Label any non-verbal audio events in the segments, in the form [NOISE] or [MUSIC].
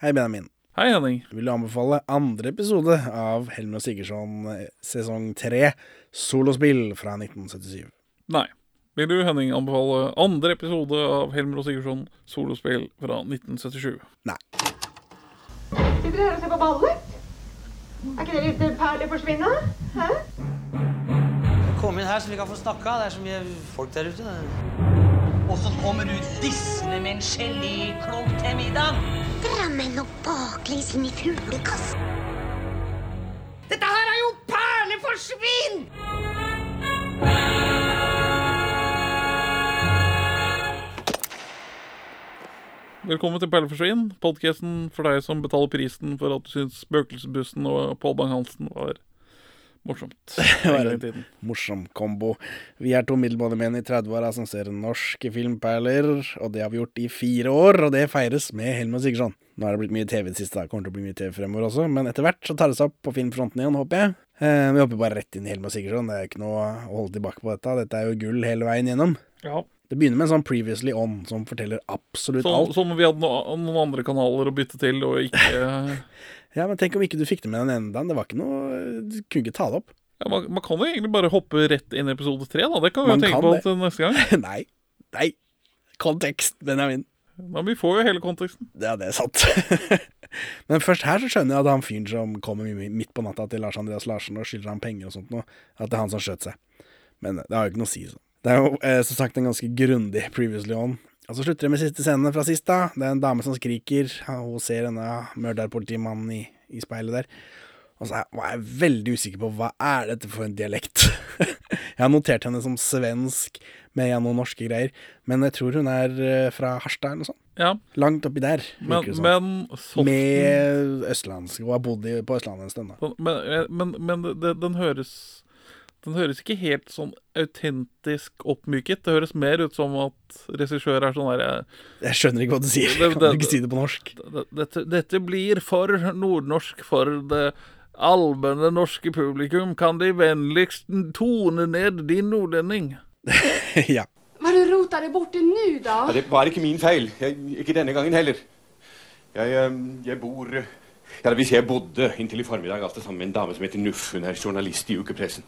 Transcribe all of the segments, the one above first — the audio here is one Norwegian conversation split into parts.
Hei, Benjamin. Hei, Henning. Vil du anbefale andre episode av Helmer og Sigurdsson eh, sesong tre, solospill fra 1977? Nei. Vil du, Henning, anbefale andre episode av Helmer og Sigurdsson solospill fra 1977? Nei. Sitter dere her og ser på ballet? Er ikke det litt perlig forsvinne? Hæ? Kom inn her så vi kan få snakka. Det er så mye folk der ute. Og så kommer du dissende med en geléklump til middag. Drammen og baklengs inn i fuglekassen. Dette her er jo perleforsvinn! Velkommen til Perleforsvinn, podkasten for deg som betaler prisen for at du syns Spøkelsesbussen og Pål Bang-Hansen var morsomt. [LAUGHS] var en morsom kombo. Vi er to middelmådemenn i 30-åra som ser norske filmperler, og det har vi gjort i fire år, og det feires med Helmer Sigurdsson. Nå er det blitt mye TV i det siste, da. kommer til å bli mye TV fremover også, men etter hvert så tar det seg opp på filmfronten igjen, håper jeg. Eh, vi hopper bare rett inn i Helmer Sigurdsson, det er ikke noe å holde tilbake på dette. Dette er jo gull hele veien gjennom. Ja. Det begynner med en sånn Previously On, som forteller absolutt så, alt. om vi hadde no, noen andre kanaler å bytte til, og ikke [LAUGHS] Ja, men tenk om ikke du fikk det med den ene dagen. Det var ikke noe Du kunne ikke ta det opp. ja, man, man kan jo egentlig bare hoppe rett inn i episode tre, da. Det kan vi Man jo tenke på det. til neste gang. [LAUGHS] Nei. Nei. Kontekst, Benjamin. Men vi får jo hele konteksten. Ja, det er sant. [LAUGHS] Men først her så skjønner jeg at han fyren som kommer midt på natta til Lars Andreas Larsen og skylder ham penger og sånt noe, at det er han som skjøt seg. Men det har jo ikke noe å si. Så. Det er jo eh, som sagt en ganske grundig previously on. Og så slutter det med siste scene fra sist. da Det er en dame som skriker. Hun ser denne mørderpolitimannen i, i speilet der. Og så er- var jeg veldig usikker på hva er dette for en dialekt. [LAUGHS] jeg har notert henne som svensk med noen norske greier, men jeg tror hun er eh, fra Harstad eller noe sånt. Ja, Langt oppi der, men, virker det som. men soften Med østlandsk, og har bodd på Østlandet en stund. da. Men, eh, men, men det- den høres Den høres ikke helt sånn autentisk oppmyket. Det høres mer ut som at regissør er sånn derre Jeg skjønner ikke hva du sier. Det- Kan det- du ikke si det på norsk? dette, dette blir for nordnorsk for det allmenne norske publikum. Kan De vennligst tone ned din nordlending? [LAUGHS] ja. Hva du rota deg borti nå, da? Ja, det var ikke min feil. Jeg, ikke denne gangen heller. Jeg, eh, jeg bor eh, Ja, hvis jeg bodde inntil i formiddag altså sammen med en dame som heter Nuff. Hun er journalist i ukepressen.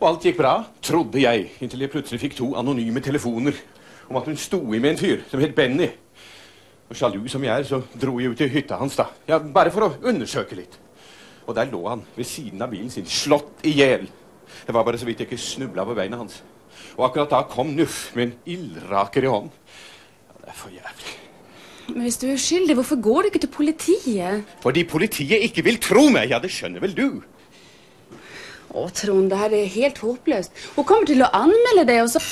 Og alt gikk bra, trodde jeg, inntil jeg plutselig fikk to anonyme telefoner om at hun sto i med en fyr som het Benny. Og sjalu som jeg er, så dro jeg ut til hytta hans, da. Ja, Bare for å undersøke litt. Og der lå han ved siden av bilen sin, slått i hjel. Det var bare så vidt jeg ikke snubla på beina hans. Og akkurat da kom Nuff med en ildraker i hånden. Ja, det er for jævlig. Men hvis du er uskyldig, hvorfor går du ikke til politiet? Fordi politiet ikke vil tro meg. Ja, det skjønner vel du. Å, Trond, det her er helt håpløst. Hun kommer til å anmelde deg, og så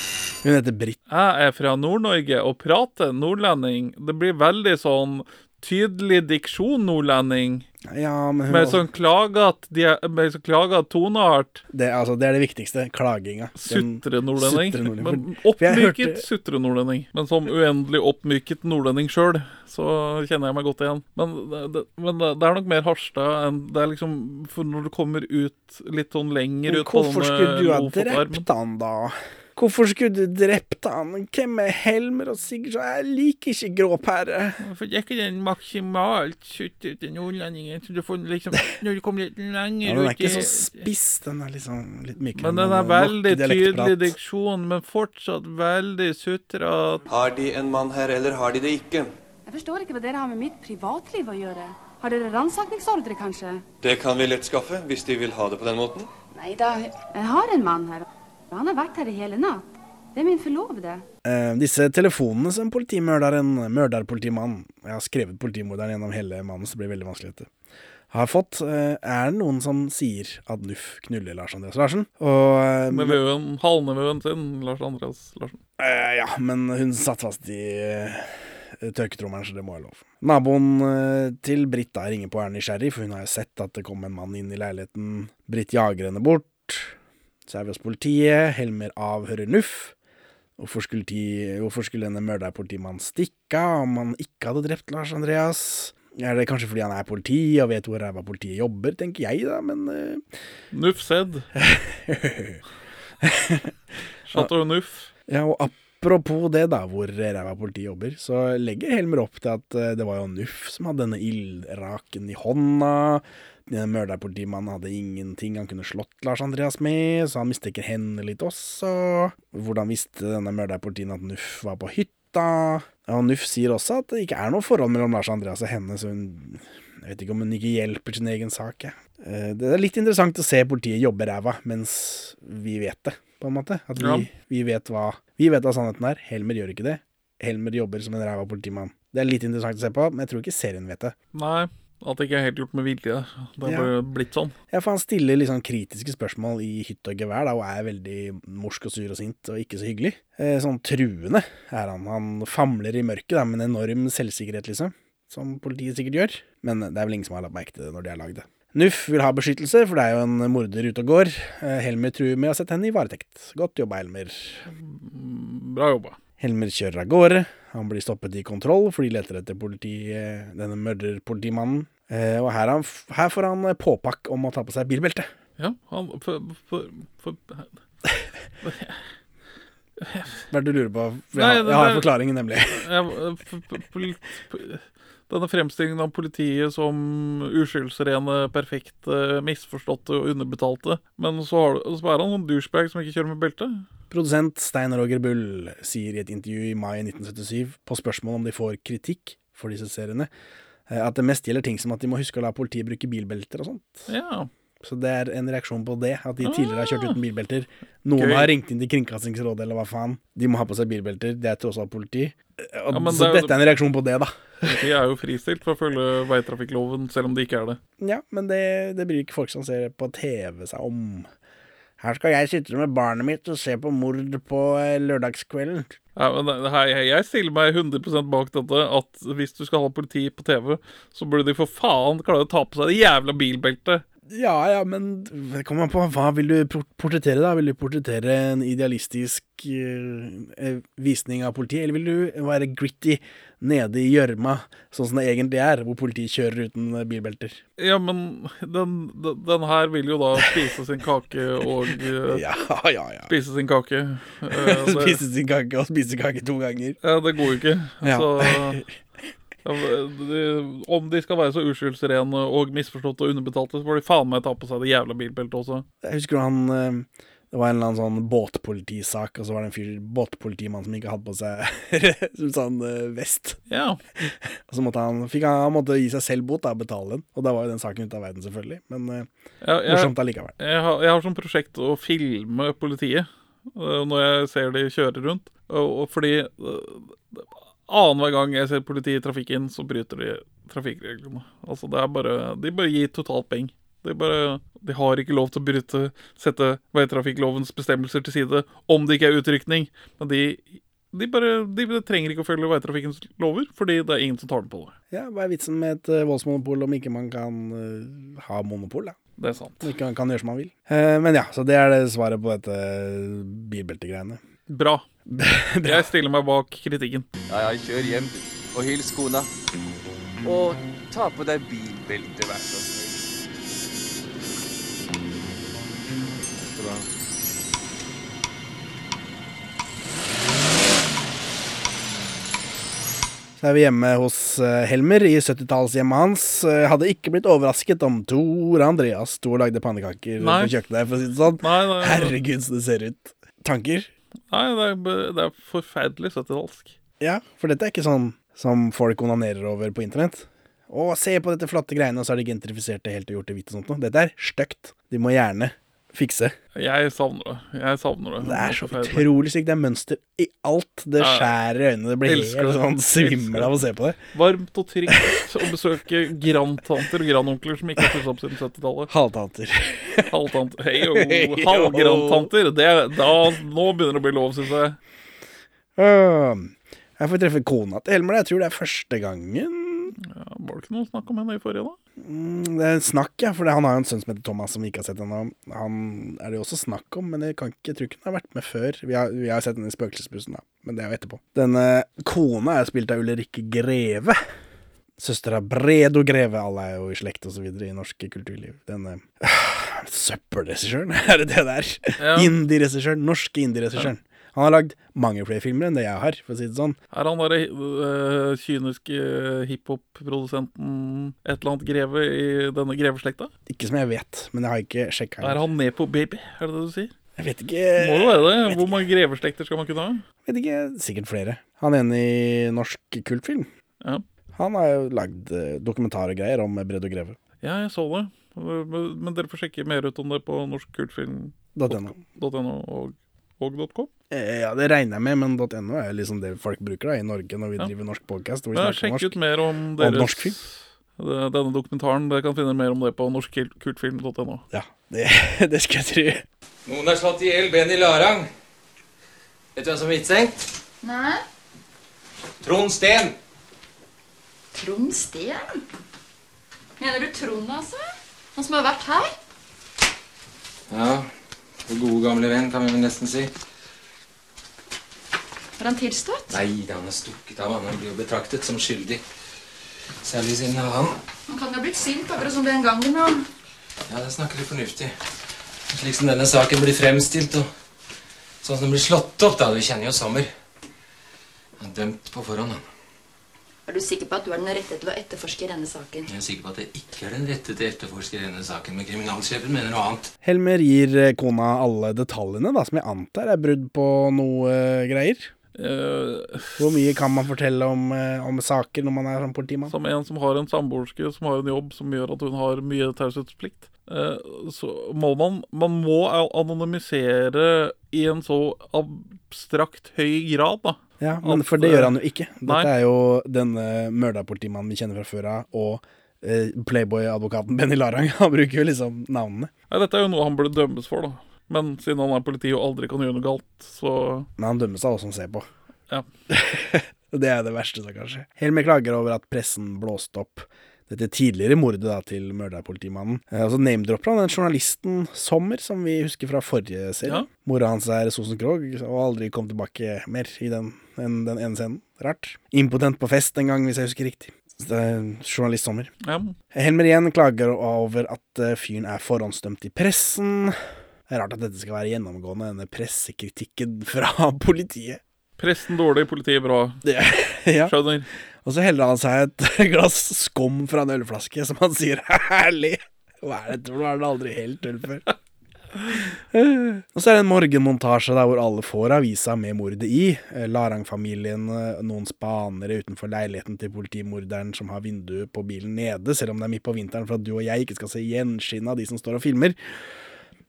Hun heter Britt. Jeg er fra Nord-Norge og prater nordlending. Det blir veldig sånn tydelig diksjon nordlending. Ja, men hun Med sånn klagat, med sånn klagat toneart. det, altså, det er det viktigste. Klaginga. Sutre-nordlending. Oppmyket hørte- sutrenordlending. Men som uendelig oppmyket nordlending sjøl, så kjenner jeg meg godt igjen. Men, det, men det er nok mer Harstad enn Det er liksom For når du kommer ut litt sånn lenger ut på hvorfor skulle du ha drept han, da? Hvorfor skulle du drept han? Hvem er Helmer og Sigurdsson? Jeg liker ikke gråpære. For det er ikke den maksimalt suttete nordlendingen så du får liksom Når du kommer litt lenger Ja, den er ikke så spiss. Den er liksom litt myk. Men den er veldig tydelig diksjon, men fortsatt veldig sutrete. Har de en mann her, eller har de det ikke? Jeg forstår ikke hva dere har med mitt privatliv å gjøre. Har dere ransakningsordre, kanskje? Det kan vi lett skaffe, hvis de vil ha det på den måten. Nei da, jeg har en mann her. Og Han har vært her i hele natt. Det er min forlovede. Eh, disse telefonene som politimørderen, mørderpolitimannen Jeg har skrevet politimorderen gjennom hele mannen, så det blir veldig vanskelig dette. Har fått, eh, er det noen som sier at Nuff knuller Lars Andreas Larsen. Og eh, Nevøen, halvnevøen sin, Lars Andreas Larsen. Eh, ja, men hun satt fast i uh, tørketrommelen, så det må jeg lov. Naboen eh, til Britt ringer på og er nysgjerrig, for hun har jo sett at det kom en mann inn i leiligheten. Britt jager henne bort. Så er vi hos politiet. Helmer avhører Nuff. Hvorfor skulle, de, hvorfor skulle denne mørderpolitimannen stikke av om han ikke hadde drept Lars Andreas? Er det kanskje fordi han er politi og vet hvor ræva politiet jobber, tenker jeg da, men uh... Nuff sedd. Chateau [LAUGHS] Nuff. Ja, og apropos det, da, hvor ræva politiet jobber, så legger Helmer opp til at eh, det var jo Nuff som hadde denne ildraken i hånda. Denne Mørderpolitimannen hadde ingenting han kunne slått Lars Andreas med, så han mistenker henne litt også. Hvordan visste denne mørderpolitien at Nuff var på hytta? Og Nuff sier også at det ikke er noe forhold mellom Lars Andreas og henne, så hun jeg vet ikke om hun ikke hjelper sin egen sak. jeg. Eh, Det er litt interessant å se politiet jobbe ræva mens vi vet det, på en måte. At vi, Ja. vi, vet hva, vi vet hva sannheten er. Helmer gjør ikke det. Helmer jobber som en ræva politimann. Det er litt interessant å se på, men jeg tror ikke serien vet det. Nei, at det ikke er helt gjort med vilje. Det har Ja. blitt sånn. Ja, for han stiller sånn kritiske spørsmål i hytt og gevær, da, og er veldig morsk og sur og sint, og ikke så hyggelig. Eh, sånn truende er han. Han famler i mørket, da, med en enorm selvsikkerhet, liksom. Som politiet sikkert gjør. Men det er vel ingen som har lagt merke til det når de har lagd det. Nuff vil ha beskyttelse, for det er jo en morder ute og går. Eh, Helmer truer med å sette henne i varetekt. Godt jobba, Helmer. Bra jobba. Helmer kjører av gårde. Han blir stoppet i kontroll, for de leter etter politi, eh, denne mørderpolitimannen. Eh, og her, er han, her får han eh, påpakk om å ta på seg bilbelte. Ja, han for, for, for, Hva er det du lurer på? Jeg, har- jeg har forklaringen, nemlig. Denne fremstillingen av politiet som uskyldsrene, perfekte, misforståtte og underbetalte. Men så, har, så er han noen douchebag som ikke kjører med belte. Produsent Stein Roger Bull sier i et intervju i mai 1977 på spørsmål om de får kritikk for disse seriene, at det mest gjelder ting som at de må huske å la politiet bruke bilbelter og sånt. Ja. Så det er en reaksjon på det, at de tidligere har kjørt uten bilbelter. Noen Ah. Gøy. har ringt inn til Kringkastingsrådet eller hva faen. De må ha på seg bilbelter, det er tross alt politi. Eh, Og, Ja, så det er dette er en reaksjon på det, da. De er jo fristilt for å følge veitrafikkloven, selv om de ikke er det. Ja, men det, det bryr ikke folk som ser på TV seg om. Her skal jeg sitte med barnet mitt og se på mord på eh, lørdagskvelden. Ja, men her, jeg- stiller meg 100% bak dette, at hvis du skal ha politi på TV, så burde de for faen klare å ta på seg det jævla bilbeltet. Ja, ja, men det kommer an på hva vil du portrettere, da? Vil du portrettere en idealistisk eh, visning av politiet, eller vil du være gritty nede i gjørma, sånn som det egentlig er, hvor politiet kjører uten bilbelter? Ja, men den, den, den her vil jo da spise sin kake og [LAUGHS] eh, Ja, ja, ja. Spise sin kake. Uh, [LAUGHS] Spise sin kake og spise kake to ganger. Ja, det går jo ikke. Så [LAUGHS] de, Om de skal være så uskyldsrene og misforståtte og underbetalte, så får de faen meg ta på seg det jævla bilbeltet også. Jeg husker han eh, Det var en eller annen sånn båtpolitisak, og så var det en fyr, båtpolitimann som ikke hadde på seg [LAUGHS] sånn eh, vest. Ja. [LAUGHS] Og så måtte han, fikk han, han måtte gi seg selv bot, da, betale den. Og da var jo den saken ute av verden, selvfølgelig. Men eh, Ja, jeg- morsomt allikevel. Jeg har, jeg har som prosjekt å filme politiet øh, når jeg ser de kjøre rundt. Og, og fordi annenhver gang jeg ser politiet i trafikken, så bryter de trafikkreglene. Altså det er bare De bare gir totalt peng. De bare De har ikke lov til å bryte Sette veitrafikklovens bestemmelser til side om det ikke er utrykning. Men de de, bare, de trenger ikke å følge veitrafikkens lover, fordi det er ingen som tar den på det. Ja, Hva er vitsen med et eh, voldsmonopol om ikke man kan uh, ha monopol? da? Det er sant. Om ikke man kan gjøre som man vil. Eh, men ja, så det er det svaret på dette bilbeltegreiene. Bra. [LAUGHS] Jeg stiller meg bak kritikken. Ja, ja, kjør hjem. Og hils kona. Og ta på deg bilbelte, vær så snill. Så er vi hjemme hos eh, Helmer i 70-tallshjemmet hans. Jeg hadde ikke blitt overrasket om Tor Andreas sto og lagde pannekaker Nei. på kjøkkenet, for å si det sånn. Nei, nei. Herregud, så det ser ut. Tanker? Nei, det er, det er forferdelig 70-tallsk. Ja, for dette er ikke sånn som folk onanerer over på internett. Å, se på dette flotte greiene, og så har de gentrifisert det helt og gjort det hvitt og sånt noe. Dette er stygt. De må gjerne fikse. Jeg savner det. Jeg savner det. Det er så utrolig stygt. Det er mønster i alt. Det skjærer i øynene. Det blir Elsker helt sånn svimmel av å se på det. Varmt og trygt å besøke grandtanter og grandonkler som ikke har pusset opp siden 70-tallet. Halvtanter. Halvtanter. Hei [LAUGHS] jo. Halvgrandtanter. Er- nå begynner det å bli lov, syns jeg. Åh, Jeg får treffe kona til Helmer. Jeg tror det er første gangen. Ja, var det ikke noe snakk om henne i forrige, da? Mm, Det er snakk, ja. For han har jo en sønn som heter Thomas, som vi ikke har sett ennå. Han er det jo også snakk om, men jeg kan ikke, ikke han har vært med før. Vi har, vi har sett den i Spøkelsesbussen, da. Men det er jo etterpå. Denne kona er spilt av Ulrikke Greve. Søstera Bredo Greve. Alle er jo i slekt og så videre i norsk kulturliv. Denne øh, [SIGHS] søppelregissøren, [LAUGHS] er det det der? Ja. Indie-regissøren. Norske indie-regissøren. Han har lagd mange flere filmer enn det jeg har, for å si det sånn. Er han derre øh, kyniske hiphop-produsenten et eller annet greve i denne greveslekta? Ikke som jeg vet, men jeg har ikke sjekka. Er han med på Baby, er det det du sier? Jeg vet ikke. Må jo være det. Hvor mange greveslekter skal man kunne ha? Vet ikke, sikkert flere. Han ene i norsk kultfilm. Ja. Han har jo lagd dokumentar dokumentarer og greier om Bredd og Greve. Ja, jeg så det. Men dere får sjekke mer ut om det på norskkultfilm.no .no. og, og .com. Eh, Ja, det regner jeg med, men .no er liksom det folk bruker da i Norge når vi Ja. driver norsk podcast. Og vi Ja, snakker sjekk ut mer om deres norsk film. denne dokumentaren. Dere kan finne mer om det på norskkultfilm.no. Ja, det, [LAUGHS] det skal jeg tro. Noen har slått i hjel Benny Larang. Vet du hvem som er hvitsengt? Nei. Trond Steen. Trond Steen? Mener du Trond, altså? Han som har vært her? Ja, vår gode gamle venn, kan vi nesten si. Har han tilstått? Nei, han er stukket av han. Blir jo betraktet som skyldig. Særlig siden han Han kan jo ha blitt sint akkurat som den gangen. Og... Ja, det snakker du fornuftig. Slik som denne saken blir fremstilt, og sånn som den blir slått opp, da. Du kjenner jo Sommer. Han er dømt på forhånd, han. Er du sikker på at du er den rette til å etterforske denne saken? Jeg er sikker på at jeg ikke er den rette til å etterforske denne saken, men kriminalsjefen mener noe annet. Helmer gir eh, kona alle detaljene, da, som jeg antar er brudd på noe eh, greier. Uh, Hvor mye kan man fortelle om, uh, om saker når man er sånn politimann? Som en som har en samboerske som har en jobb som gjør at hun har mye taushetsplikt. eh, Så må man Man må anonymisere i en så abstrakt høy grad, da. Ja, men At, for det eh, gjør han jo ikke. Dette nei. er jo denne mørdapolitimannen vi kjenner fra før av, og eh, Playboy-advokaten Benny Larang. [LAUGHS] Han bruker jo liksom navnene. Nei, dette er jo noe han burde dømmes for, da. Men siden han er politi og aldri kan gjøre noe galt, så Men han dømmes av oss som ser på. Ja. [LAUGHS] det er det verste, så kanskje. Helmer klager over at pressen blåste opp dette tidligere mordet da, til mørderpolitimannen. Eh, og så name-dropper han den journalisten Sommer, som vi husker fra forrige serie. Ja. Mora hans er Sosen Krogh, og aldri kom tilbake mer i den, enn den ene scenen. Rart. Impotent på fest en gang, hvis jeg husker riktig. Journalist Sommer. ja. Helmer igjen klager over at eh, fyren er forhåndsdømt i pressen. Det er rart at dette skal være gjennomgående, denne pressekritikken fra [LAUGHS] politiet. Pressen dårlig, politiet bra. [LAUGHS] Ja. Skjønner. Og så heller han seg et [LAUGHS] glass skum fra en ølflaske, som han sier herlig. Hva er dette for noe? Er det aldri helt øl før? Og så er det en morgenmontasje der hvor alle får avisa med mordet i. Eh, Larang-familien, eh, noen spanere utenfor leiligheten til politimorderen som har vinduet på bilen nede, selv om det er midt på vinteren for at du og jeg ikke skal se gjenskinn av de som står og filmer.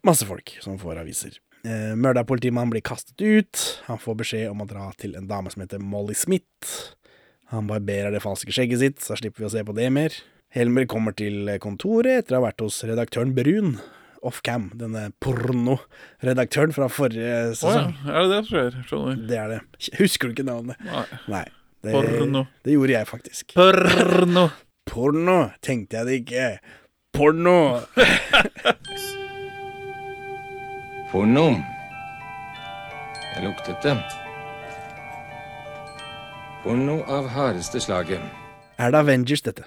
Masse folk som får aviser. Mørda politimann blir kastet ut. Han får beskjed om å dra til en dame som heter Molly Smith. Han barberer det falske skjegget sitt, så slipper vi å se på det mer. Helmer kommer til kontoret etter å ha vært hos redaktøren Brun. Offcam, denne pornoredaktøren fra forrige Å ja. sesong. Er det det som skjer? Skjønner. Det er det. Husker du ikke navnet? Nei. Nei. Det, Porno. det gjorde jeg faktisk. Porno. Porno, tenkte jeg det ikke. Porno! [LAUGHS] Porno. Jeg luktet det. Porno av hardeste slaget. Er det Avengers, dette?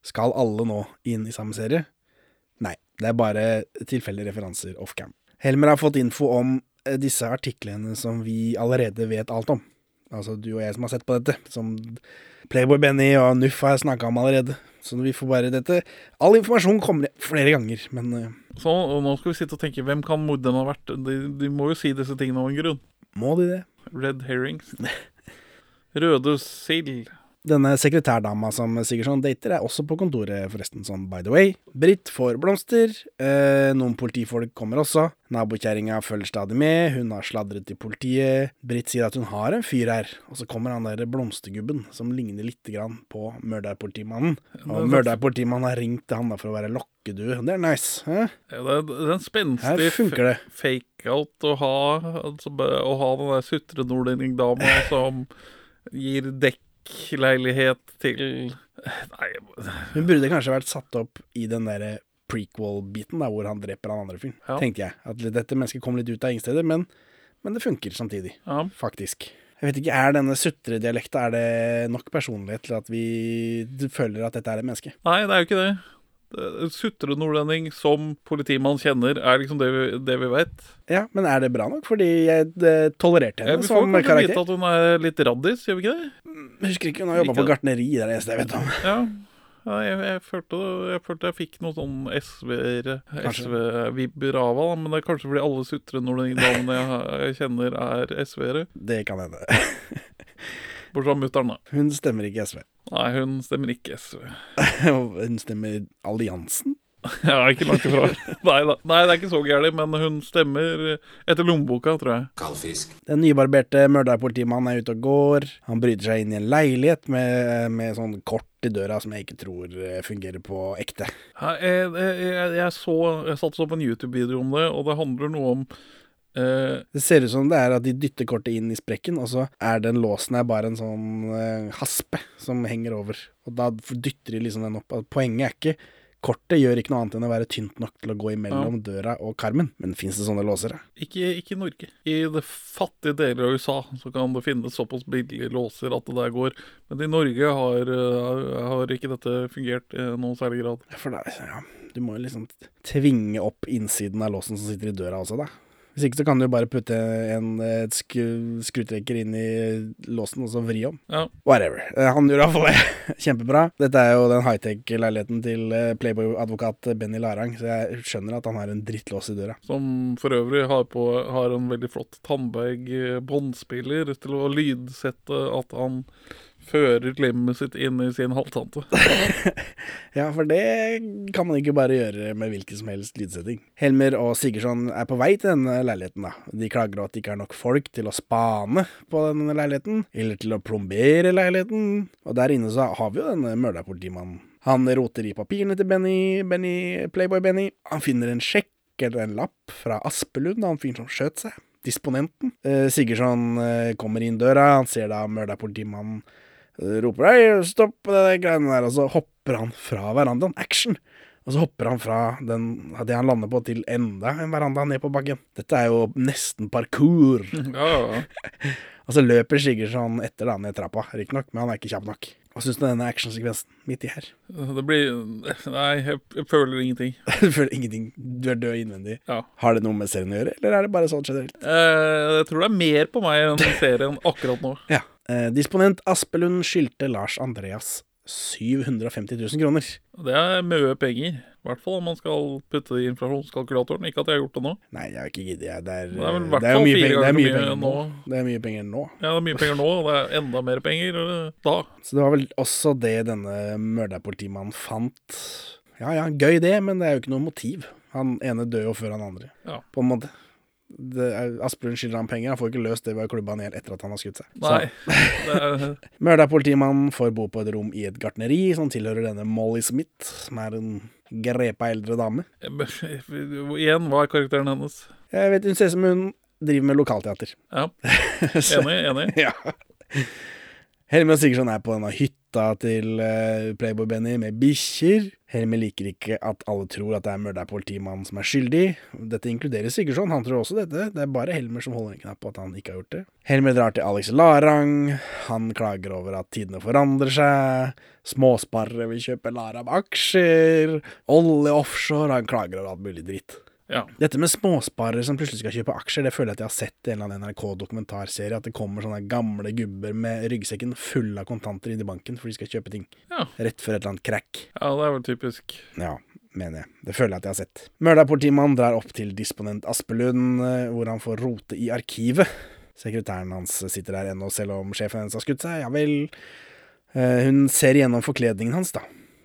Skal alle nå inn i samme serie? Nei, det er bare tilfeldige referanser off-cam. Helmer har fått info om eh, disse artiklene som vi allerede vet alt om. Altså du og jeg som har sett på dette, som Playboy Benny og Nuff har snakka om allerede. Så vi får bare dette All informasjon kommer flere ganger, men eh, Så og nå skal vi sitte og tenke hvem kan morderen ha vært? De, de må jo si disse tingene av en grunn. må de det? Red herrings. [LAUGHS] Røde sild. Denne sekretærdama som Sigurdsson dater, er også på kontoret, forresten, sånn by the way. Britt får blomster. Eh, noen politifolk kommer også. Nabokjerringa følger stadig med. Hun har sladret til politiet. Britt sier at hun har en fyr her, og så kommer han der blomstergubben, som ligner lite grann på mørderpolitimannen. Og mørderpolitimannen har ringt til han da for å være lokkedue. Det er nice. hæ? Ja, det, er- det er en spenstig fake-out å ha. Altså, å ha den der sutre-nordlending-dama [LAUGHS] som gir dekkleilighet til Nei, Hun burde kanskje vært satt opp i den derre prequel-biten, der hvor han dreper han andre fyren. Ja. Tenkte jeg. At dette mennesket kom litt ut av ingen steder, men, men det funker samtidig. Ja. Faktisk. Jeg vet ikke, Er denne sutredialekta Er det nok personlighet til at vi føler at dette er et menneske? Nei, det er jo ikke det. Eh, sutre nordlending som politimann kjenner, er liksom det vi, det vi vet. Ja, men er det bra nok? Fordi jeg eh, tolererte Ja, karakter vi får som kanskje vite at hun er litt raddis, gjør vi ikke det? Jeg husker ikke, hun har jobba på gartneri, det er det eneste jeg vet om. Ja. Ja, jeg, jeg, følte, jeg følte jeg fikk noen sånn SV-vibber SV-vibber av henne, men det er kanskje fordi alle sutre nordlendingdamene jeg, jeg kjenner, er SV-ere. Det kan hende. [LAUGHS] Bortsett fra mutter'n, da. Hun stemmer ikke SV. Nei, hun stemmer ikke SV. [LAUGHS] hun stemmer Alliansen. Ja, ikke langt ifra. [LAUGHS] Nei da. Nei, det er ikke så gærent, men hun stemmer etter lommeboka, tror jeg. Kaldfisk. Den nybarberte mørderpolitimannen er ute og går. Han bryter seg inn i en leilighet med, med sånn kort i døra som jeg ikke tror eh, fungerer på ekte. Jeg, jeg, jeg, jeg så Jeg satte så på en YouTube-video om det, og det handler noe om eh, Det ser ut som det er at de dytter kortet inn i sprekken, og så er den låsen her bare en sånn uh, haspe som henger over. Og da dytter de liksom den opp. Poenget er ikke Kortet gjør ikke noe annet enn å være tynt nok til å gå imellom døra og karmen. Men fins det sånne låser? da? ikke, ikke i Norge. I det fattige deler av USA så kan det finnes såpass billige låser at det der går. Men i Norge har, eh, har ikke dette fungert i noen særlig grad. For er- ja, du må jo liksom tvinge opp innsiden av låsen som sitter i døra også, da. Hvis ikke så kan du bare putte en sk skrutrekker inn i låsen og så vri om. Ja. Whatever. Eh, Han gjorde iallfall det [LAUGHS] kjempebra. Dette er jo den high-tech-leiligheten til eh, Playboy-advokat Benny Larang, så jeg skjønner at han har en drittlås i døra. Som for øvrig har, på, har en veldig flott Tandberg eh, båndspiller til å lydsette at han fører lemmet sitt inn i sin halvtante. [LAUGHS] Ja, for det kan man ikke bare gjøre med hvilken som helst lydsetting. Helmer og Sigurdsson er på vei til denne leiligheten, da. De klager at det ikke er nok folk til å spane på denne leiligheten, eller til å plombere leiligheten. Og der inne så har vi jo denne mørdapolitimannen. Han roter i papirene til Benny, Benny, Playboy-Benny. Han finner en sjekk eller en lapp fra Aspelund, han fyren som skjøt seg. Disponenten. Eh, Sigurdsson eh, kommer inn døra, han ser da mørderpolitimannen eh, roper Hei, stopp det greiene der, og så hopper han fra verandaen. Action! Og så hopper han fra den, det han lander på, til enda en veranda ned på bakken. Dette er jo nesten parkour. [LAUGHS] Ja. [LAUGHS] Og så løper Sigurdsson etter da ned trappa, riktignok, men han er ikke kjapp nok. Hva syns du om denne actionsekvensen midt i her? Det blir Nei, jeg, jeg føler ingenting. [LAUGHS] Du føler ingenting, du er død innvendig. Ja. Har det noe med serien å gjøre, eller er det bare sånn generelt? Eh, jeg tror det er mer på meg enn serien akkurat nå. Ja. Eh, disponent Aspelund skyldte Lars Andreas 750 000 kroner. Det er mye penger. I hvert fall om man skal putte det i inflasjonskalkulatoren. Ikke at jeg har gjort det nå. Nei, jeg har ikke giddet. Det er, Det er vel i hvert det er fall fire penger, er ganger mye penger nå. nå. Det er mye penger nå. Ja, det er mye penger nå, og det er enda mer penger eh, da. Så det var vel også det denne mørderpolitimannen fant. Ja ja, gøy det, men det er jo ikke noe motiv. Han ene dør jo før han andre, Ja. på en måte. Asplund skylder han penger, han får ikke løst det ved å klubbe han hjel etter at han har skutt seg. Nei. [LAUGHS] Mørda politimann får bo på et rom i et gartneri som tilhører denne Molly Smith, som er en grepa eldre dame. [LAUGHS] igjen, hva er karakteren hennes? Jeg vet Hun ser ut som hun driver med lokalteater. Ja. [LAUGHS] Enig, enig. ja. Helmer og Sigurdsson er på denne hytta til eh, Playboy-Benny med bikkjer. Helmer liker ikke at alle tror at det er mørderpolitimannen som er skyldig. Dette inkluderer Sigurdsson, han tror også dette. Det er bare Helmer som holder en knapp på at han ikke har gjort det. Helmer drar til Alex Larang. Han klager over at tidene forandrer seg. Småsparere vil kjøpe Laram aksjer. Olje offshore. Han klager over alt mulig dritt. Ja. Dette med småsparere som plutselig skal kjøpe aksjer, det føler jeg at jeg har sett i en eller annen NRK-dokumentarserie. At det kommer sånne gamle gubber med ryggsekken full av kontanter inn i banken for de skal kjøpe ting. Ja. Rett før et eller annet crack. ja, det er vel typisk. Ja, mener jeg. Det føler jeg at jeg har sett. Mørdapolitimannen drar opp til disponent Aspelund, eh, hvor han får rote i arkivet. Sekretæren hans sitter der ennå, selv om sjefen hennes har skutt seg. Ja vel. Eh, Hun ser igjennom forkledningen hans, da.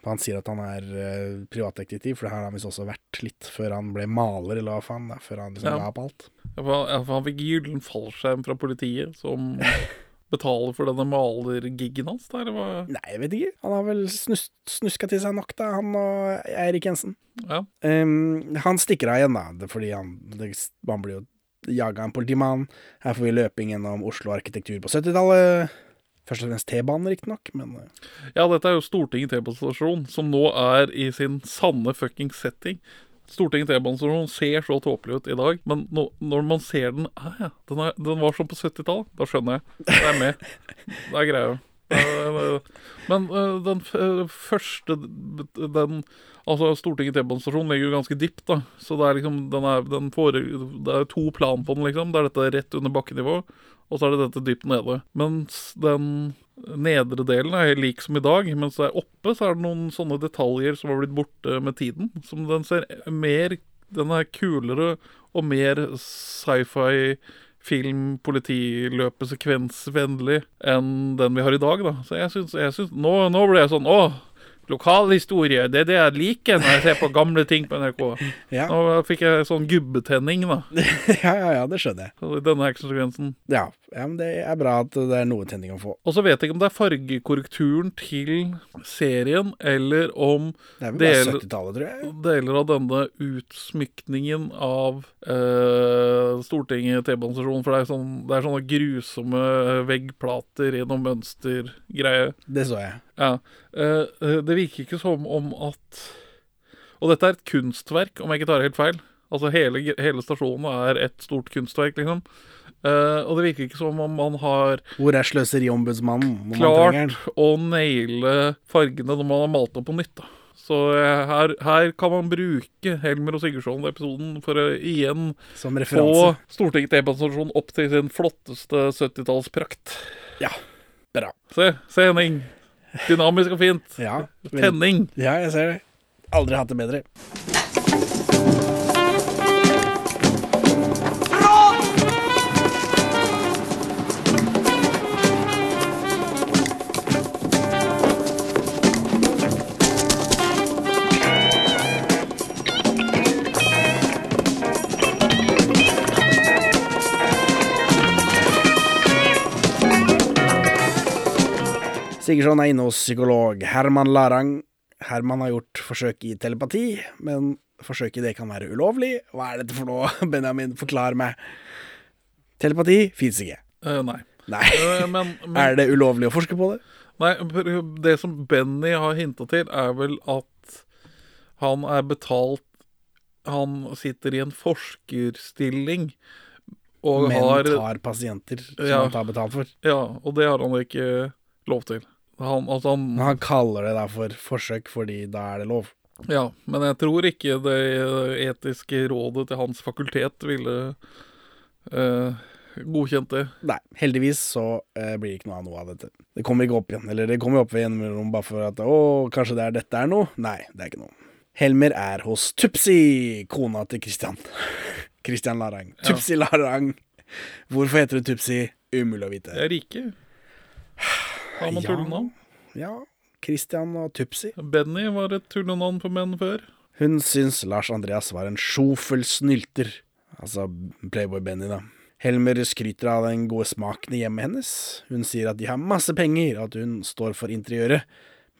Han sier at han er uh, privatdetektiv, for det har han visst også vært litt før han ble maler, eller hva faen. Da, før han liksom Ja. la opp alt. Ja, for han- Han fikk gyllen fallskjerm fra politiet, som [LAUGHS] betaler for denne malergiggen hans. Hva? Nei, jeg vet ikke. Han har vel snus snuska til seg nok, da, han og Eirik Jensen. Ja. Um, han stikker av igjen, da, fordi han, det, han blir jo jaga en politimann. Her får vi løping gjennom Oslo arkitektur på 70-tallet. Først og fremst T-banen, riktignok, men eh, Ja, dette er jo Stortinget T-banestasjon, som nå er i sin sanne fucking setting. Stortinget T-banestasjon ser så tåpelig ut i dag, men nå, når man ser den ah, ja, den, er, den var sånn på 70-tallet, da skjønner jeg. Det er med. Det er greia. Men eh, den eh, første den, Altså Stortinget T-banestasjon ligger jo ganske dypt, da. Så det er liksom den er, den fore, Det er to plan på den, liksom. Det er dette rett under bakkenivå, og så er det dette dypt nede. Mens den nedre delen er helt lik som i dag, mens det er oppe, så er det noen sånne detaljer som har blitt borte med tiden. Som den ser mer Den er kulere og mer sci-fi film, politiløpesekvensvennlig enn den vi har i dag, da. Så jeg syns nå, nå ble jeg sånn Å, lokalhistorie, det er det jeg liker når jeg ser på gamle ting på NRK. [LAUGHS] Ja. Nå fikk jeg sånn gubbetenning, da. [LAUGHS] ja, ja, ja, det skjønner jeg. Denne actionsekvensen. Ja, ja, men det er bra at det er noe tenning å få. Og så vet jeg ikke om det er fargekorrekturen til serien, eller om Det er vel bare deler- 70-tallet, tror jeg. deler av denne utsmykningen av eh, Stortinget T-banestasjonen. For det er, sånn, det er sånne grusomme veggplater i noen mønstergreie. Det så jeg. Ja. eh, det virker ikke som om at Og dette er et kunstverk, om jeg ikke tar helt feil. Altså hele, hele stasjonen er et stort kunstverk, liksom. Eh, og det virker ikke som om man har Hvor er sløseriombudsmannen klart å naile fargene når man har malt dem på nytt. da. Så eh, her, her kan man bruke Helmer og Sigurdsson-episoden for å igjen Som få. Stortinget T-banestasjon opp til sin flotteste 70-tallsprakt. Ja, bra. Se, se Henning. Dynamisk og fint. Ja, Tenning. Ja, jeg ser det. Aldri hatt det bedre. Sigurdsson er inne hos psykolog Herman Larang. Herman har gjort forsøk i telepati, men forsøket det kan være ulovlig. Hva er dette for noe, [LAUGHS] Benjamin? Forklar meg. Telepati fins ikke. Uh, nei. Nei. Uh, men, [LAUGHS] men, Er det ulovlig å forske på det? Nei, det som Benny har hinta til, er vel at han er betalt Han sitter i en forskerstilling og Men har tar pasienter som Ja. han tar betalt for. Ja, og det har han ikke lov til. Han, altså han, Men han kaller det da for forsøk, fordi da er det lov. Ja, men jeg tror ikke det etiske rådet til hans fakultet ville eh, godkjent det. Nei, heldigvis så eh, blir det ikke noe av noe av dette. Det kommer ikke opp igjen. Eller det kommer opp igjen mellom bare for at å, kanskje det er dette er noe. Nei, det er ikke noe. Helmer er hos Tupsi, kona til Christian. [LAUGHS] Christian Larang. Ja. Tupsi Larang. Hvorfor heter du Tupsi? Umulig å vite. Det er rike. Har man Ja. tullenavn? Ja, Christian og Tupsi. Benny var et tullenavn på menn før. Hun syns Lars Andreas var en sjofel snylter. Altså Playboy Benny, da. Helmer skryter av den gode smaken i hjemmet hennes. Hun sier at de har masse penger, og at hun står for interiøret.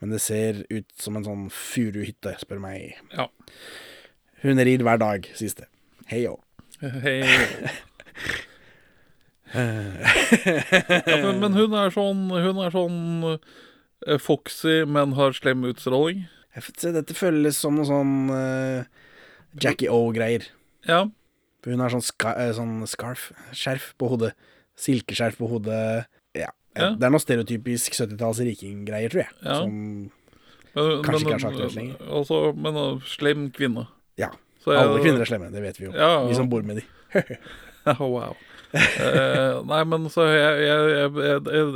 Men det ser ut som en sånn furuhytte, spør meg. Ja. Hun rir hver dag, sies det. Hei òg. Hei. [LAUGHS] [LAUGHS] ja, men, men hun er sånn Hun er sånn uh, foxy, men har slem utstråling. Se, Dette føles som noe sånn uh, Jackie O-greier. Ja. For hun har sånn, ska, uh, sånn scarf, skjerf på hodet. Silkeskjerf på hodet. Ja. Ja. Det er noe stereotypisk 70-talls rikinggreier, tror jeg. Ja. Som Men- Kanskje men- ikke er så aktuelt lenger. Altså, men uh, slem kvinne. Ja. Så jeg- Alle kvinner er slemme, det vet vi jo. Ja, Vi som bor med de. Oh, [LAUGHS] [LAUGHS] wow. Eh, nei, men så jeg, jeg, jeg,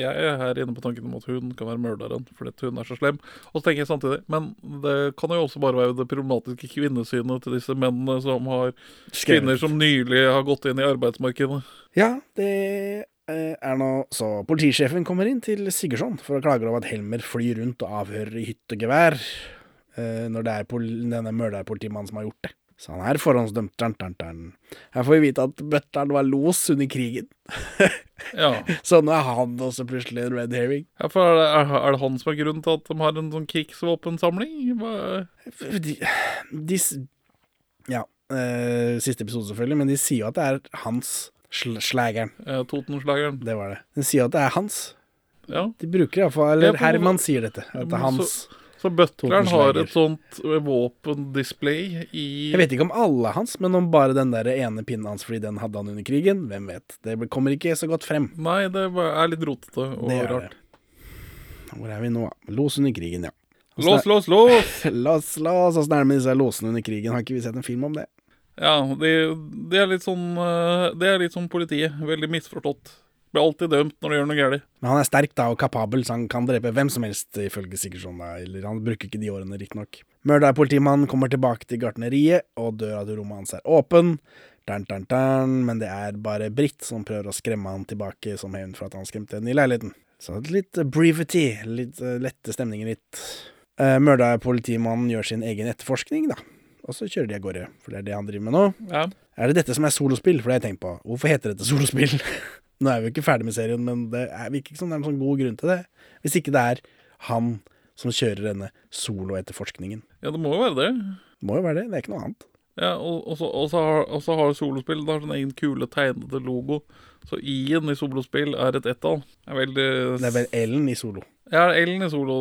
jeg, er her inne på tanken om at hun kan være morderen fordi hun er så slem. Og så tenker jeg samtidig Men det kan jo også bare være det problematiske kvinnesynet til disse mennene som har Skrevet. kvinner som nylig har gått inn i arbeidsmarkedet. Ja, det eh, er nå så Politisjefen kommer inn til Sigurdsson for å klage over at Helmer flyr rundt og avhører i hyttegevær eh, når det er denne mørderpolitimannen som har gjort det. Så han er forhåndsdømt. Dun, dun, dun. Her får vi vite at bøtteren var los under krigen. Ja. [LAUGHS] Så nå er han også plutselig en red herring. Ja, for er det, er, det han som er grunnen til at de har en sånn krigsvåpensamling? De, de Ja, eh, siste episode selvfølgelig, men de sier jo at det er hans sl slageren. Eh, Totenslageren. Det var det. De sier at det er hans. Ja. De bruker iallfall Eller Ja, Herman sier dette. At det er hans. Så, så butleren har et sånt våpendisplay i Jeg vet ikke om alle hans, men om bare den der ene pinnen hans fordi den hadde han under krigen. Hvem vet. Det kommer ikke så godt frem. Nei, det er litt rotete og Det rart. det. Hvor er vi nå? Los under krigen, ja. Lås, lås, lås! Lås, lås! Åssen er det med disse låsene under krigen? Har ikke vi sett en film om det? Ja, det de er litt sånn eh, Det er litt som politiet. Veldig misforstått. Blir alltid dømt når du gjør noe galt. Men han er sterk da, og kapabel, så han kan drepe hvem som helst, ifølge Sigurdsson. da, Eller han bruker ikke de årene, riktignok. Murder-politimannen kommer tilbake til gartneriet, og døra til rommet hans er åpen. Dun, dun, dun, men det er bare Britt som prøver å skremme han tilbake som hevn for at han skremte henne i leiligheten. Så litt eh, brevity, litt eh, lette stemninger, litt. Uh, Murder-politimannen gjør sin egen etterforskning, da. Og så kjører de av gårde, for det er det han driver med nå. Ja. Er det dette som er solospill? For det har jeg tenkt på. Hvorfor heter dette solospill? [LAUGHS] Nå er vi jo ikke ferdig med serien, men det er, virker ikke som det er en sånn god grunn til det. Hvis ikke det er han som kjører denne soloetterforskningen. ja, det må jo være det. Det må jo være det. Det er ikke noe annet. Ja, og, og, så, og, så har, og så har solospill har sånn egen kule tegnede logo. Så I-en i solospill er et ett-tall. Det er veldig Det er vel Ellen i solo. Ja, L-en i solo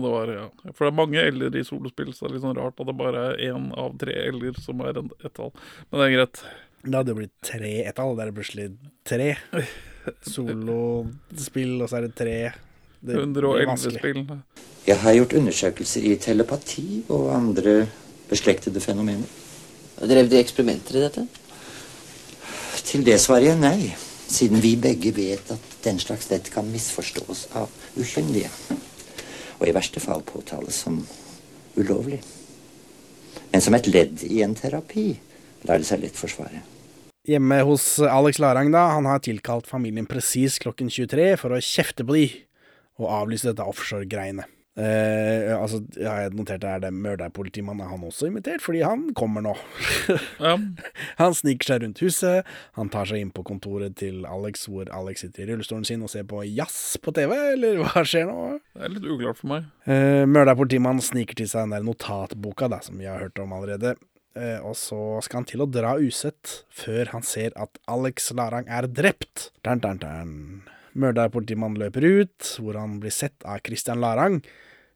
det var, ja. For det er mange L-er i solospill, så det er litt sånn rart at det bare er én av tre L-er som er en ett-tall. Men det er greit. Det hadde jo blitt tre ett-tall. Da er plutselig tre. Solospill, og så er det tre. Det blir 111 vanskelig. spill. Jeg har gjort undersøkelser i telepati og andre beslektede fenomener. Drev de eksperimenter i dette? Til det svarer jeg nei, siden vi begge vet at den slags lett kan misforstås av ukyndige. Og i verste fall påtales som ulovlig. Men som et ledd i en terapi lar det seg litt Forsvaret. Hjemme hos Alex Larang, da. Han har tilkalt familien presis klokken 23 for å kjefte på de, og avlyse dette offshore-greiene. Eh, altså, jeg har notert det er det mørderpolitimannen er han også invitert, fordi han kommer nå. Ja. [LAUGHS] Han sniker seg rundt huset, han tar seg inn på kontoret til Alex, hvor Alex sitter i rullestolen sin og ser på jazz på TV, eller hva skjer nå? Det er litt uklart for meg. Uh, Mørderpolitimannen sniker til seg den der notatboka, da, som vi har hørt om allerede. Eh, og så skal han til å dra usett, før han ser at Alex Larang er drept. Dun, dun, dun. Mørderpolitimannen løper ut, hvor han blir sett av Christian Larang.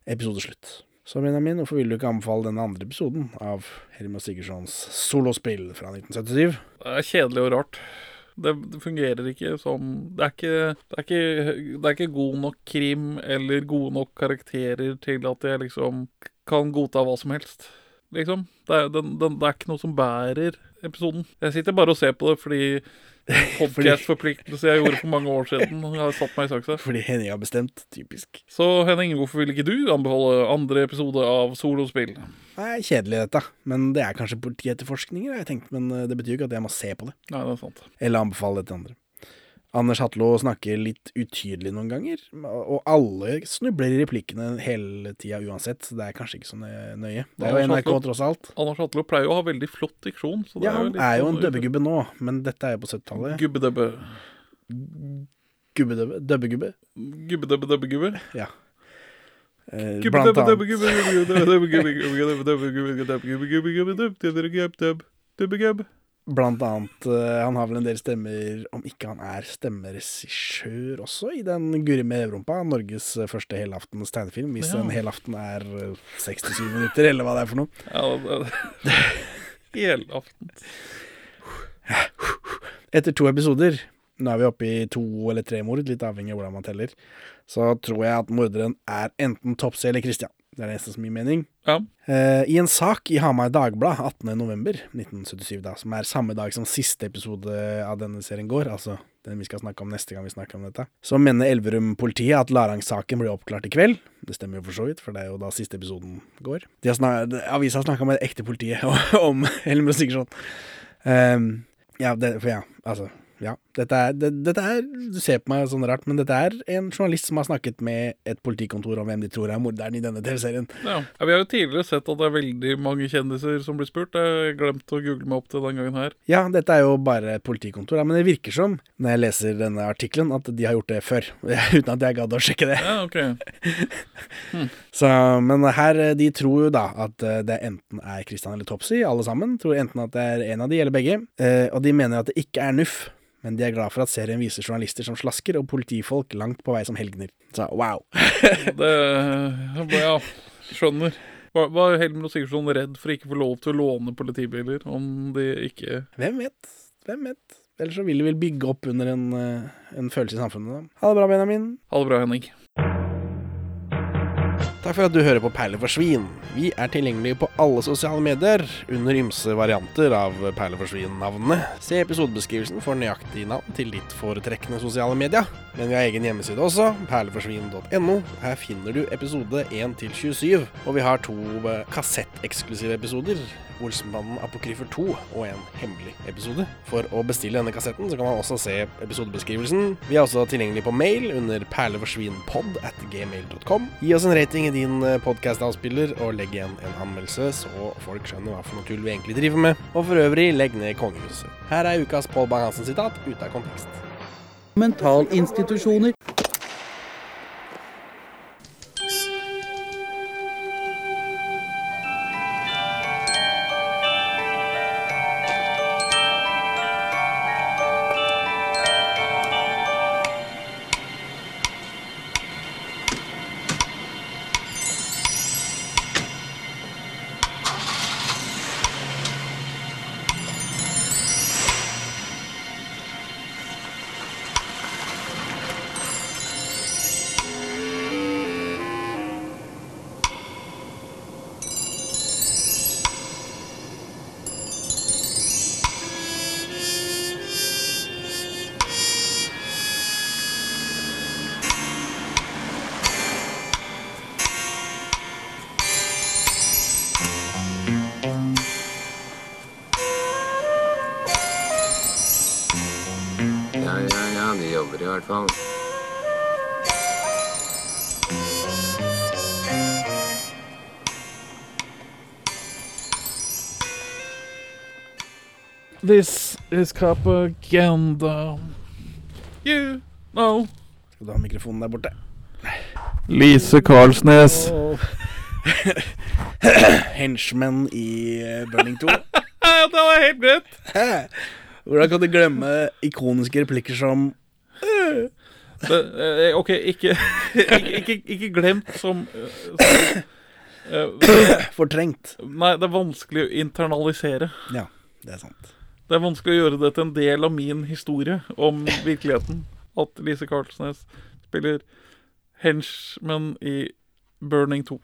Episode slutt. Så Benjamin, hvorfor vil du ikke anbefale den andre episoden av Helmer Sigurdssons solospill fra 1977? Det er kjedelig og rart. Det, det fungerer ikke som det er ikke, det, er ikke, det er ikke god nok krim eller gode nok karakterer til at jeg liksom kan godta hva som helst. Liksom. Det er, den, den, det er ikke noe som bærer episoden. Jeg sitter bare og ser på det fordi [LAUGHS] podcast-forpliktelse jeg gjorde for mange år siden, [LAUGHS] har satt meg i saksa. Fordi Henning har bestemt. Typisk. Så Henning, hvorfor vil ikke du anbefale andre episode av Solospill? Det er kjedelig, dette. Men det er kanskje politietterforskninger, har jeg tenkt. Men eh, det betyr jo ikke at jeg må se på det. Nei, det er sant. Eller anbefale det til andre. Anders Hatlo snakker litt utydelig noen ganger, og alle snubler i replikkene hele tida uansett, så det er kanskje ikke så nøye. Det er jo NRK tross alt. Anders Hatlo pleier jo å ha veldig flott diksjon. Så det Ja, er jo han er jo en sånn- dubbegubbe nå, men dette er jo på 70-tallet. Gubbedubbe. Gubbedubbe? Dubbegubbe? Gubbedubbe, dubbegubbe. Ja. Eh, blant annet. Blant annet, eh, han har vel en del stemmer, om ikke han er stemmeregissør også, i den Guri med Eurompa, Norges eh, første helaftens tegnefilm, hvis Ja. en helaften er eh, 67 minutter, eller hva det er for noe. [LAUGHS] Ja, det Helaften. Etter to episoder, nå er vi oppe i to eller tre mord, litt avhengig av hvordan man teller, så tror jeg at morderen er enten Topsy eller Christian. Det er det eneste som gir mening. Ja. Uh, I en sak i Hamar Dagblad 18.11.1977, da, som er samme dag som siste episode av denne serien går, altså den vi skal snakke om neste gang vi snakker om dette, så mener Elverum-politiet at Larang-saken blir oppklart i kveld. Det stemmer jo for så vidt, for det er jo da siste episoden går. De har snak avisa har snakka med det ekte politiet [LAUGHS] om Helmer Sigurdsson. Um, ja, det, for ja, altså ja. Dette er, det, dette er Du ser på meg sånn rart, men dette er en journalist som har snakket med et politikontor om hvem de tror er morderen i denne TV-serien. Ja. Vi har jo tidligere sett at det er veldig mange kjendiser som blir spurt. Jeg glemte å google meg opp til den gangen her. Ja, dette er jo bare et politikontor, ja, men det virker som, når jeg leser denne artikkelen, at de har gjort det før. [LAUGHS] Uten at jeg gadd å sjekke det. Ja, ok. [LAUGHS] Så, men her, eh, de tror jo da at eh, det enten er Christian eller Topsy, alle sammen. Tror enten at det er en av de eller begge. Eh, og de mener at det ikke er NUF, men de er glad for at serien viser journalister som slasker, og politifolk langt på vei som helgener. Så wow. [LAUGHS] Det Ja, skjønner. Var, var Helmer og Sigurdsson redd for ikke å få lov til å låne politibiler om de ikke Hvem vet? Hvem vet? Ellers så vil de vel bygge opp under en, eh, en følelse i samfunnet. da. Ha det bra, Benjamin. Ha det bra, Henning. Takk for at du hører på Perler for svin. Vi er tilgjengelige på alle sosiale medier under ymse varianter av Perler for svin-navnene. Se episodebeskrivelsen for nøyaktig navn til ditt foretrekkende sosiale media. Men vi har egen hjemmeside også, perleforsvin.no. Her finner du episode 1 til 27, og vi har to eh, kassetteksklusive episoder. Olsenbanden Apokryfer 2 og en hemmelig episode. For å bestille denne kassetten så kan man også se episodebeskrivelsen. Vi er også tilgjengelig på mail under perleforsvinpod at gmail.com. Gi oss en rating i din podkast-avspiller, og legg igjen en anmeldelse, så folk skjønner hva for noe tull vi egentlig driver med. Og for øvrig, legg ned kongehuset. Her er ukas Pål Bang-Hansen-sitat ute av kontekst. Mentalinstitusjoner. Hvert fall. This is propaganda. You know. Skal du ha mikrofonen der borte? Lise Karlsnes. [LAUGHS] Henchman i eh, Burning 2. [LAUGHS] Ja, det var helt greit. Hvordan kan du glemme ikoniske replikker som Det, eh, OK, ikke, ikke, ikke, glemt som, eh, som eh, Fortrengt. Nei, det er vanskelig å internalisere. Ja, det er sant. Det er vanskelig å gjøre det til en del av min historie om virkeligheten. At Lise Karlsnes spiller henchman i Burning 2.